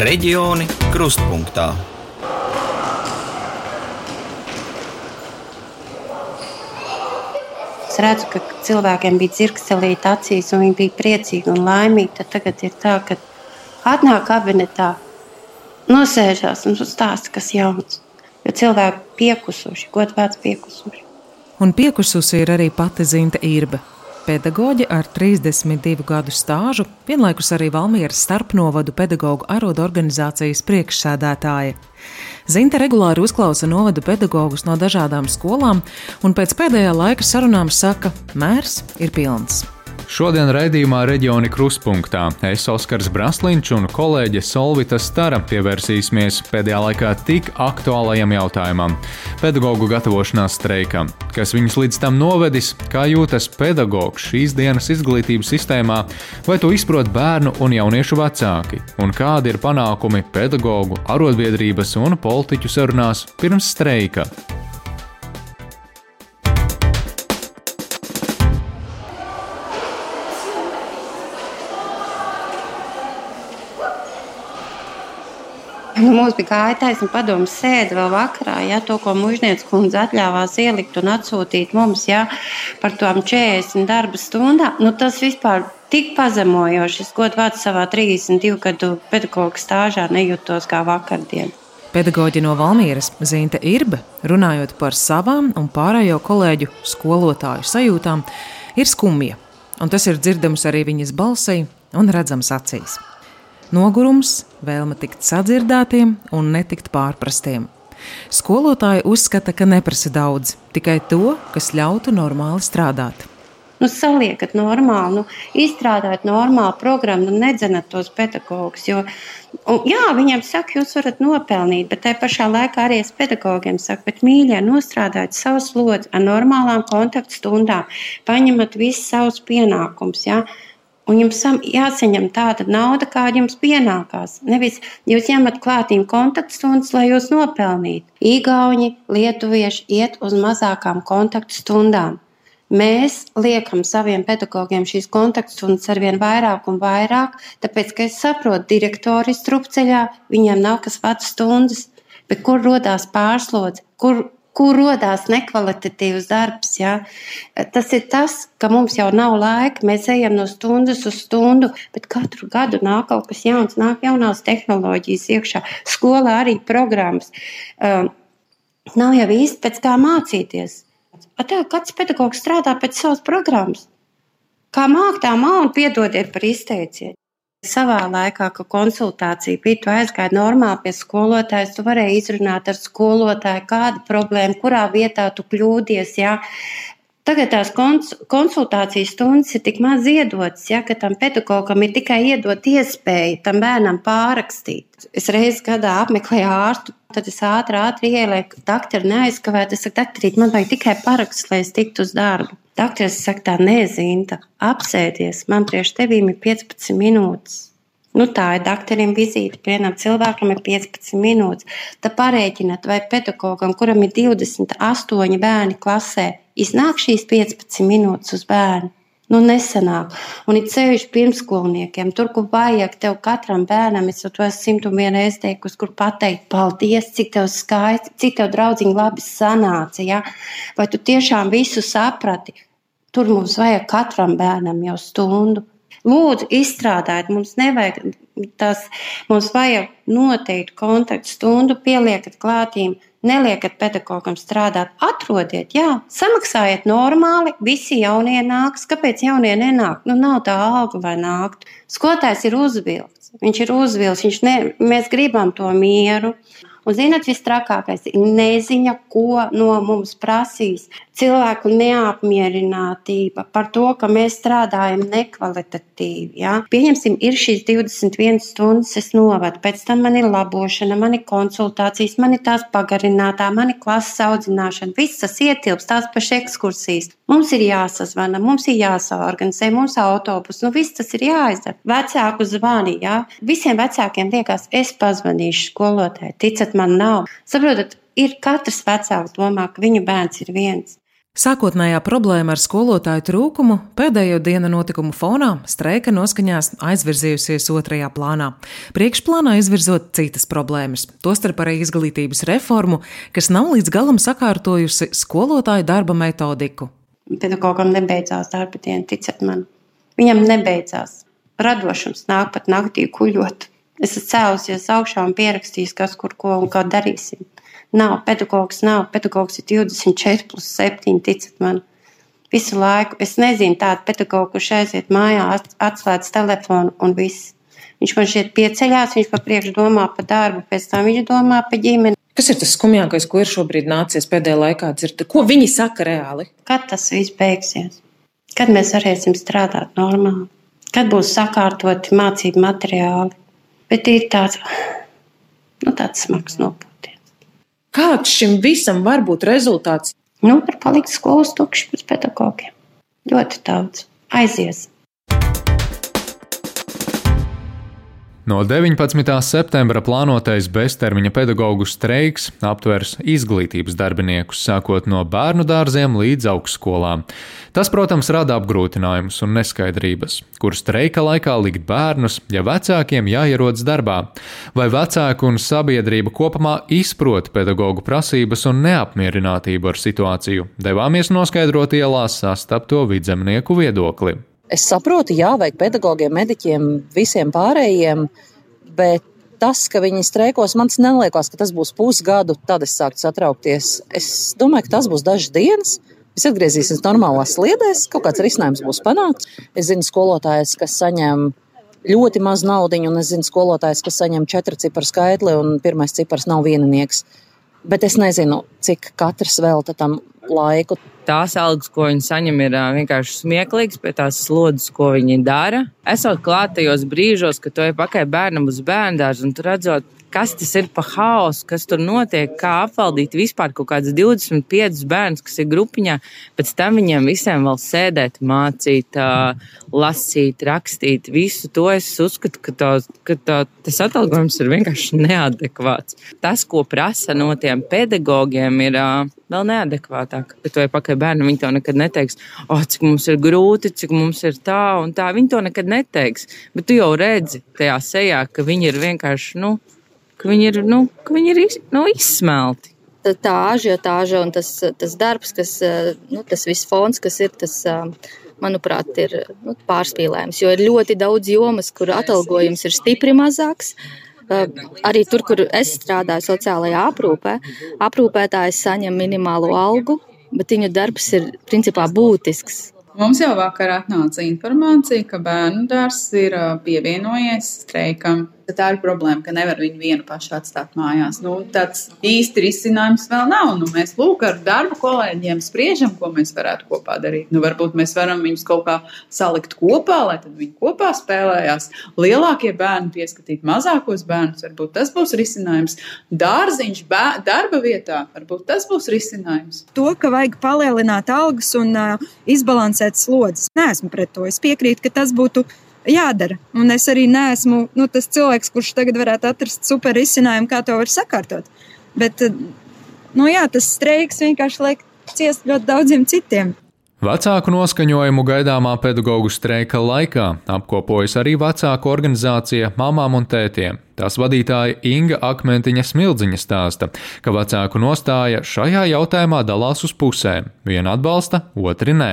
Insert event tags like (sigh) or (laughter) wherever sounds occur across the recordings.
Reģioni krustpunktā. Es redzu, ka cilvēkiem bija dzirkstelīte acīs, un viņi bija priecīgi un laimīgi. Tad tagad ir tā, ka atnāk kabinetā, nosēžās un stāsta, kas jauns. Jo cilvēki piekusuši, godvārds piekusuši. Un piekususi ir arī pati Zinta Irba pedagoģe ar 32 gadu stāžu, vienlaikus arī Valmieras starpnovadu pedagoģu arodu organizācijas priekšsēdētāja. Zinta regulāri uzklausa novadu pedagogus no dažādām skolām, un pēc pēdējā laika sarunām saka, mērs ir pilns. Šodien raidījumā reģioni kruspunktā es Oskars Brasliņš un kolēģe Solvita Stara pievērsīsimies pēdējā laikā tik aktuālajam jautājumam - pedagoģu gatavošanās streikam. Kas viņus līdz tam novedis, kā jūtas pedagogs šīs dienas izglītības sistēmā, vai to izprot bērnu un jauniešu vecāki, un kādi ir panākumi pedagoģu, arotbiedrības un politiķu sarunās pirms streika. (laughs) mums bija gaitais un padomus sēde vēl vakarā, ja to, ko mužnieks kundze atļāvās ielikt un atsūtīt mums, ja par tām 40 darba stundām. Nu, tas vispār tik pazemojoši. Es godu vārdu savā 32 gadu pedagoģa stāžā nejūtos kā vakardien. Pedagoģi no Valmieras Zinta Irbe, runājot par savām un pārējo kolēģu skolotāju sajūtām, ir skumja, un tas ir dzirdams arī viņas balsī un redzams acīs. Nogurums, vēlme tikt sadzirdētiem un netikt pārprastiem. Skolotāji uzskata, ka neprasa daudz, tikai to, kas ļautu normāli strādāt. Nu, saliekat normāli, nu, izstrādājot normālu programmu, nu, nedzenat tos pedagogus. Jo, un, jā, viņiem saka, jūs varat nopelnīt, bet tajā pašā laikā arī es pedagogiem saku, bet mīļie, nostrādājiet savus lodzi ar normālām kontaktstundām, paņemat visus savus pienākumus. Ja? Un jums jāsaņem tāda nauda, kāda jums pienākās. Nevis jūs ņemat klātīm kontaktstundas, lai jūs nopelnītu. Igauni, lietuvieši iet uz mazākām kontaktstundām. Mēs liekam saviem pedagogiem šīs kontaktstundas ar vien vairāk un vairāk, tāpēc, ka es saprotu, direktori strupceļā, viņiem nav kas pats stundas, bet kur rodās pārslodze, kur kur radās nekvalitatīvs darbs. Ja? Tas ir tas, ka mums jau nav laika, mēs ejam no stundas uz stundu, bet katru gadu nāk kaut kas jauns, nāk jaunās tehnoloģijas iekšā, skolā arī programmas. Um, nav jau īsti pēc kā mācīties. Tev kāds pedagogs strādā pēc savas programmas. Kā māk, tā māk, un piedodiet par izteicienu. Savā laikā, kad konsultācija bija, tu aizgāji normāli pie skolotājas, tu varēji izrunāt ar skolotāju, kāda problēma, kurā vietā tu kļūdies. Jā. Tagad tās kons konsultācijas stundas ir tik maz iedotas, ja, ka tam pedagogam ir tikai iedot iespēju tam bērnam pārrakstīt. Es reizes gadā apmeklēju ārstu, tad es ātri, ātri ielieku, doktori neaizkavēt. Es saku, doktorīt, man vajag tikai paraksts, lai es tiktu uz darbu. Dakteris saka, tā nezinta, apsēdies, man priekš tevīm ir 15 minūtes. Nu, tā ir doktoram vizīte. Vienam cilvēkam ir 15 minūtes. Tad parēķiniet, vai pedagogam, kuram ir 28 bērni klasē, iznāk šīs 15 minūtes uz bērnu. Nu, nesenāk. Un ir ceļš pirmskolniekiem. Tur, kur vajag tev katram bērnam, es to esmu 101 reizes teikusi, kur pateikt, paldies, cik tev skaisti, cik tev draudzīgi labi sanāca. Ja? Vai tu tiešām visu saprati? Tur mums vajag katram bērnam jau stundu. Lūdzu, izstrādājiet, mums nevajag tas, mums vajag noteikti kontaktu stundu, pieliekat klātīm, neliekat pedagogam strādāt, atrodiet, jā, samaksājiet normāli, visi jaunie nāks. Kāpēc jaunie nenāk? Nu, nav tā alga, lai nāktu. Skolotājs ir uzvilkts, viņš ir uzvilkts, viņš ne, mēs gribam to mieru. Un, zinot, viss trakākais ir neziņa, ko no mums prasīs. Cilvēku neapmierinātība par to, ka mēs strādājam nekvalitatīvi. Ja? Pieņemsim, ir šīs 21 stundas, es novadu, pēc tam man ir labošana, man ir konsultācijas, man ir tās pagarinātā, man ir klases audzināšana. Viss tas ietilps, tās pašas ekskursijas. Mums ir jāsazvana, mums ir jāsaorganizē, mums ir autobus, nu viss tas ir jāizdara. Vecāku zvani, jā. Ja? Visiem vecākiem liekas, es pazvanīšu skolotāju, ticat man nav. Saprotat, ir katrs vecāks domā, ka viņa bērns ir viens. Sākotnējā problēma ar skolotāju trūkumu pēdējo dienu notikumu fonā streika noskaņās aizvirzījusies otrajā plānā. Priekšplānā izvirzot citas problēmas, tostarp arī izglītības reformu, kas nav līdz galam sakārtojusi skolotāju darba metodiku. Pedagogam nebeidzās darba diena, ticiet man. Viņam nebeidzās. Radošums nāk pat naktī kuļot. Es esmu cēlusies augšā un pierakstījis, kas kur ko un kā darīsim. Nav pedagogs, nav pedagogs, ir 24 plus 7, ticiet man. Visu laiku es nezinu tādu pedagogu, kurš aiziet mājā, atslēdz telefonu un viss. Viņš man šeit pieceļās, viņš pa priekšu domā par darbu, pēc tam viņš domā par ģimeni. Kas ir tas skumjākais, ko ir šobrīd nācies pēdējā laikā dzirdēt? Ko viņi saka reāli? Kad tas viss beigsies? Kad mēs varēsim strādāt normāli? Kad būs sakārtoti mācību materiāli? Bet ir tāds, nu, tāds smags nopūties. Kāds šim visam var būt rezultāts? Nu, var palikt skolas tukšs pēc pedagogiem. Ļoti daudz. Aizies. No 19. septembra plānotais beztermiņa pedagoģu streiks aptvers izglītības darbiniekus, sākot no bērnu dārziem līdz augstskolām. Tas, protams, rada apgrūtinājumus un neskaidrības, kur streika laikā likt bērnus, ja vecākiem jāierodas darbā. Vai vecāki un sabiedrība kopumā izprot pedagoģu prasības un neapmierinātību ar situāciju, devāmies noskaidrot ielās sastapto vidzemnieku viedokli. Es saprotu, jā, vajag pedagogiem, mediķiem, visiem pārējiem, bet tas, ka viņi streikos, man neliekas, ka tas būs pusgadu, tad es sāku satraukties. Es domāju, ka tas būs dažas dienas. Mēs atgriezīsimies normālās sliedēs, kaut kāds risinājums būs panākts. Es zinu skolotājus, kas saņem ļoti maz naudas, un es zinu skolotājus, kas saņem četru ciparu skaitli, un pirmais cipars nav vieninieks. Bet es nezinu, cik katrs velta tam laiku tās algas, ko viņi saņem, ir vienkārši smieklīgas, bet tās slodzes, ko viņi dara. Esot klāt tajos brīžos, kad to ir pakaļ bērnam uz bērndārzu un redzot, kas tas ir pa haosu, kas tur notiek, kā apvaldīt vispār kaut kāds 25 bērns, kas ir grupiņā, pēc tam viņiem visiem vēl sēdēt, mācīt, lasīt, rakstīt, visu to es uzskatu, ka, to, ka to, tas atalgojums ir vienkārši neadekvāts. Tas, ko prasa no tiem pedagogiem, ir vēl neadekvātāk. Bet vai pakaļ bērnam viņi to nekad neteiks, oh, cik mums ir grūti, cik mums ir tā un tā. Viņi to nekad neteiks. Bet tu jau redzi tajā sejā, ka viņi ir vienkārši, nu, ka viņi ir, nu, ka viņi ir nu, izsmelti. Tā ažiotāža un tas, tas darbs, kas, nu, tas viss fons, kas ir, tas, manuprāt, ir nu, pārspīlējums. Jo ir ļoti daudz jomas, kur atalgojums ir stipri mazāks. Arī tur, kur es strādāju sociālajā aprūpē, aprūpētājs saņem minimālo algu, bet viņu darbs ir principā būtisks. Mums jau vakar atnāca informācija, ka bērnu dārzs ir pievienojies streikam ka tā ir problēma, ka nevar viņu vienu pašu atstāt mājās. Nu, tāds īsti risinājums vēl nav. Nu, mēs lūk ar darbu kolēģiem spriežam, ko mēs varētu kopā darīt. Nu, varbūt mēs varam viņus kaut kā salikt kopā, lai viņi kopā spēlējās. Lielākie bērni pieskatīt mazākos bērnus, varbūt tas būs risinājums. Dārziņš bēr, darba vietā, varbūt tas būs risinājums. To, ka vajag palielināt algas un uh, izbalansēt slodzes. Nē, esmu pret to. Es piekrītu, ka tas būtu jādara. Un es arī neesmu nu, tas cilvēks, kurš tagad varētu atrast super izcinājumu, kā to var sakārtot. Bet nu, jā, tas streiks vienkārši liek ciest ļoti daudziem citiem. Vecāku noskaņojumu gaidāmā pedagoģu streika laikā apkopojas arī vecāku organizācija Mamām un Tētiem. Tās vadītāja Inga Akmentiņa Smildziņa stāsta, ka vecāku nostāja šajā jautājumā dalās uz pusēm. Viena atbalsta, otri nē.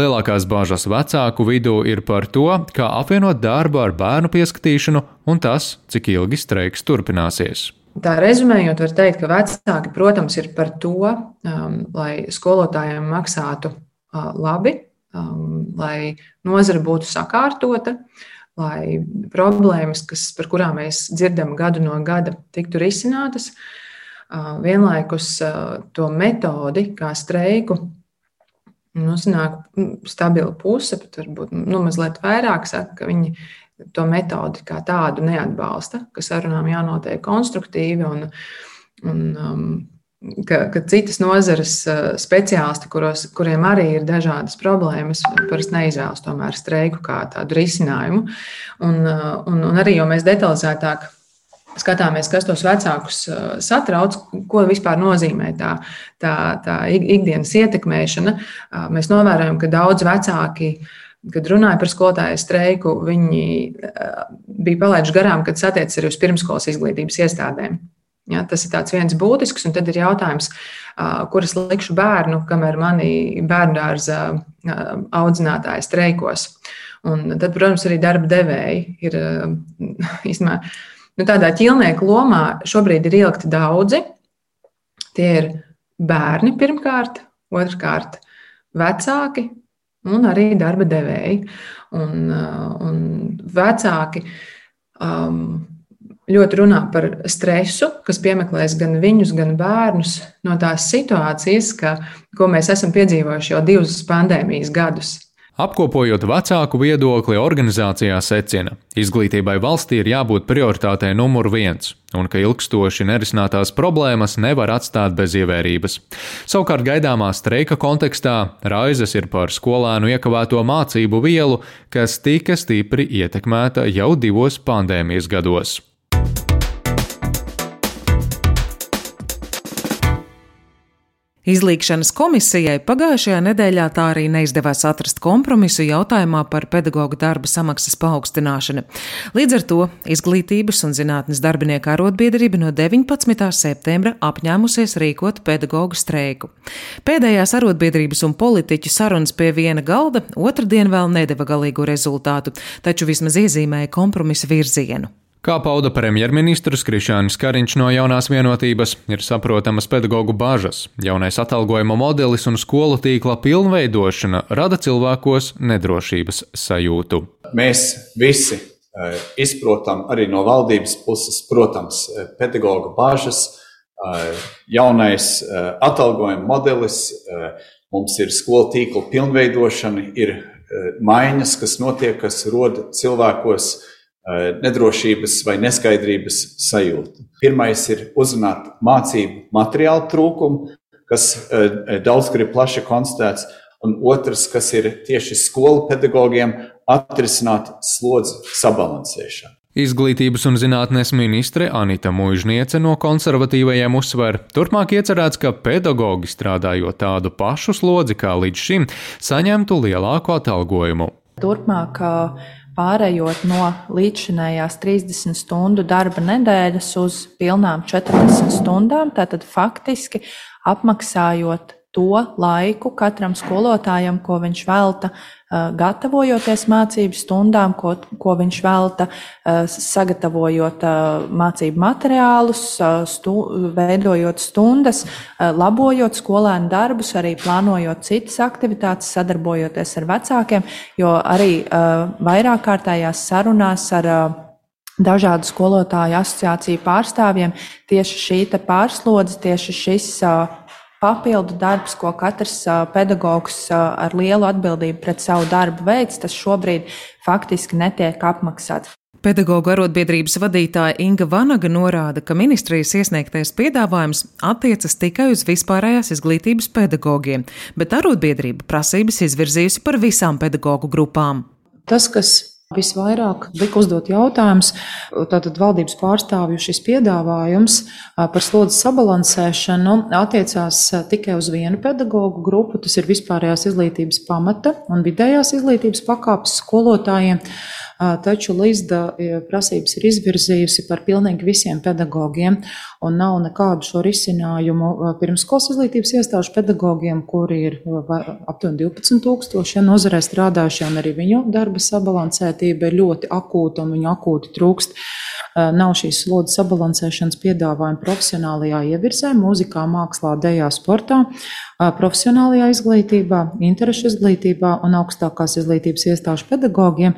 Lielākās bāžas vecāku vidū ir par to, kā apvienot darbu ar bērnu pieskatīšanu un tas, cik ilgi streiks turpināsies. Tā rezumējot, var teikt, ka vecāki, protams, ir par to, um, lai skolotājiem maksātu labi, lai nozara būtu sakārtota, lai problēmas, kas, par kurām mēs dzirdam gadu no gada, tiktu risinātas. Vienlaikus to metodi, kā streiku, nu, sanāk stabila puse, pat varbūt nu, mazliet vairāk saka, ka viņi to metodi kā tādu neatbalsta, ka sarunām jānotiek konstruktīvi un, un um, ka, ka citas nozares speciālisti, kuros, kuriem arī ir dažādas problēmas, parasti neizvēlas tomēr streiku kā tādu risinājumu. Un, un, un arī, jo mēs detalizētāk skatāmies, kas tos vecākus satrauc, ko vispār nozīmē tā, tā, tā ikdienas ietekmēšana, mēs novērojam, ka daudz vecāki. Kad runāja par skolotāju streiku, viņi bija palaiduši garām, kad satiecas arī uz pirmskolas izglītības iestādēm. Ja, tas ir viens būtisks, un tad ir jautājums, kuras likšu bērnu, kamēr mani bērnu dārza audzinātāji streikos. Un tad, protams, arī darba devēji ir īstenībā Nu, tādā ķīlnieku lomā šobrīd ir ielikti daudzi. Tie ir bērni pirmkārt, otrkārt vecāki un arī darba devēji. Un, un vecāki um, ļoti runā par stresu, kas piemeklēs gan viņus, gan bērnus no tās situācijas, ka, ko mēs esam piedzīvojuši jau divus pandēmijas gadus. Apkopojot vecāku viedokli, organizācijā secina, izglītībai valstī ir jābūt prioritātei numur viens, un ka ilgstoši nerisinātās problēmas nevar atstāt bez ievērības. Savukārt gaidāmā streika kontekstā raizes ir par skolēnu iekavēto mācību vielu, kas tika stipri ietekmēta jau divos pandēmijas gados. Izlīkšanas komisijai pagājušajā nedēļā tā arī neizdevās atrast kompromisu jautājumā par pedagoģu darba samaksas paaugstināšanu. Līdz ar to Izglītības un zinātnes darbinieku arotbiedrība no 19. septembra apņēmusies rīkot pedagoģu streiku. Pēdējās arotbiedrības un politiķu sarunas pie viena galda otrdien vēl nedeva galīgu rezultātu, taču vismaz iezīmēja kompromisa virzienu. Kā pauda premjerministrs Krišānis Kariņš no jaunās vienotības, ir saprotamas pedagoģu bažas. Jaunais atalgojuma modelis un skolu tīkla pilnveidošana rada cilvēkos nedrošības sajūtu. Mēs visi eh, izprotam arī no valdības puses, protams, eh, pedagoģu bažas. Eh, jaunais atalgojuma modelis, mums ir skolu tīkla pilnveidošana, ir maiņas, kas notiek, kas roda cilvēkos nedrošības vai neskaidrības sajūta. Pirmais ir uzrunāt mācību materiālu trūkumu, kas eh, daudz kur ir plaši konstatēts, un otrs, kas ir tieši skolu pedagogiem, atrisināt slodzi sabalansēšanu. Izglītības un zinātnes ministre Anita Mūžniece no konservatīvajiem uzsver, turpmāk iecerēts, ka pedagoģi strādājot tādu pašu slodzi kā līdz šim, saņemtu lielāku atalgojumu. Turpmāk pārējot no līdzšinējās 30 stundu darba nedēļas uz pilnām 40 stundām, tātad faktiski apmaksājot to laiku katram skolotājam, ko viņš velta gatavojoties mācību stundām, ko, ko viņš velta sagatavojot mācību materiālus, stu, veidojot stundas, labojot skolēnu darbus, arī plānojot citas aktivitātes, sadarbojoties ar vecākiem, jo arī vairāk kārtējās sarunās ar dažādu skolotāju asociāciju pārstāvjiem tieši šī pārslodze, tieši šis papildu darbs, ko katrs pedagogs ar lielu atbildību pret savu darbu veids, tas šobrīd faktiski netiek apmaksāts. Pedagoģa arotbiedrības vadītāja Inga Vanaga norāda, ka ministrijas iesniegtais piedāvājums attiecas tikai uz vispārējās izglītības pedagogiem, bet arotbiedrība prasības izvirzījusi par visām pedagoģu grupām. Tas, kas Visvairāk lika uzdot jautājums, tātad valdības pārstāvju šis piedāvājums par slodzes sabalansēšanu attiecās tikai uz vienu pedagoģu grupu, tas ir vispārējās izglītības pamata un vidējās izglītības pakāpes skolotājiem taču Līsda prasības ir izvirzījusi par pilnīgi visiem pedagogiem, un nav nekādu šo risinājumu pirmskolas izglītības iestāžu pedagogiem, kuri ir aptuveni 12 tūkstoši ja, nozarē strādājušie, un arī viņu darba sabalansētība ir ļoti akūta, un viņu akūti trūkst. Nav šīs slodzes sabalansēšanas piedāvājuma profesionālajā ievirzē, mūzikā, mākslā, dejā, sportā, profesionālajā izglītībā, interešu izglītībā un augstākās izglītības iestāžu pedagogiem,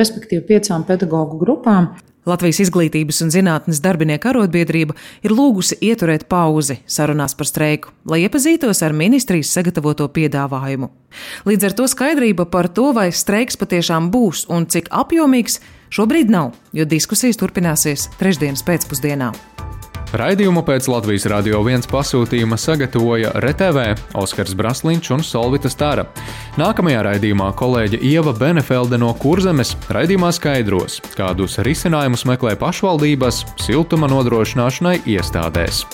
respektīvi piecām pedagoģu grupām. Latvijas izglītības un zinātnes darbinieku arotbiedrība ir lūgusi ieturēt pauzi sarunās par streiku, lai iepazītos ar ministrijas sagatavoto piedāvājumu. Līdz ar to skaidrība par to, vai streiks patiešām būs un cik apjomīgs, šobrīd nav, jo diskusijas turpināsies trešdienas pēcpusdienā. Raidījumu pēc Latvijas Rādio 1 pasūtījuma sagatavoja RTV Oskars Brasliņš un Solvita Stāra. Nākamajā raidījumā kolēģe Ieva Benefelde no Kurzemes raidījumā skaidros, kādus risinājumus meklē pašvaldības siltuma nodrošināšanai iestādēs.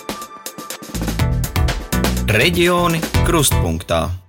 Reģioni krustpunktā.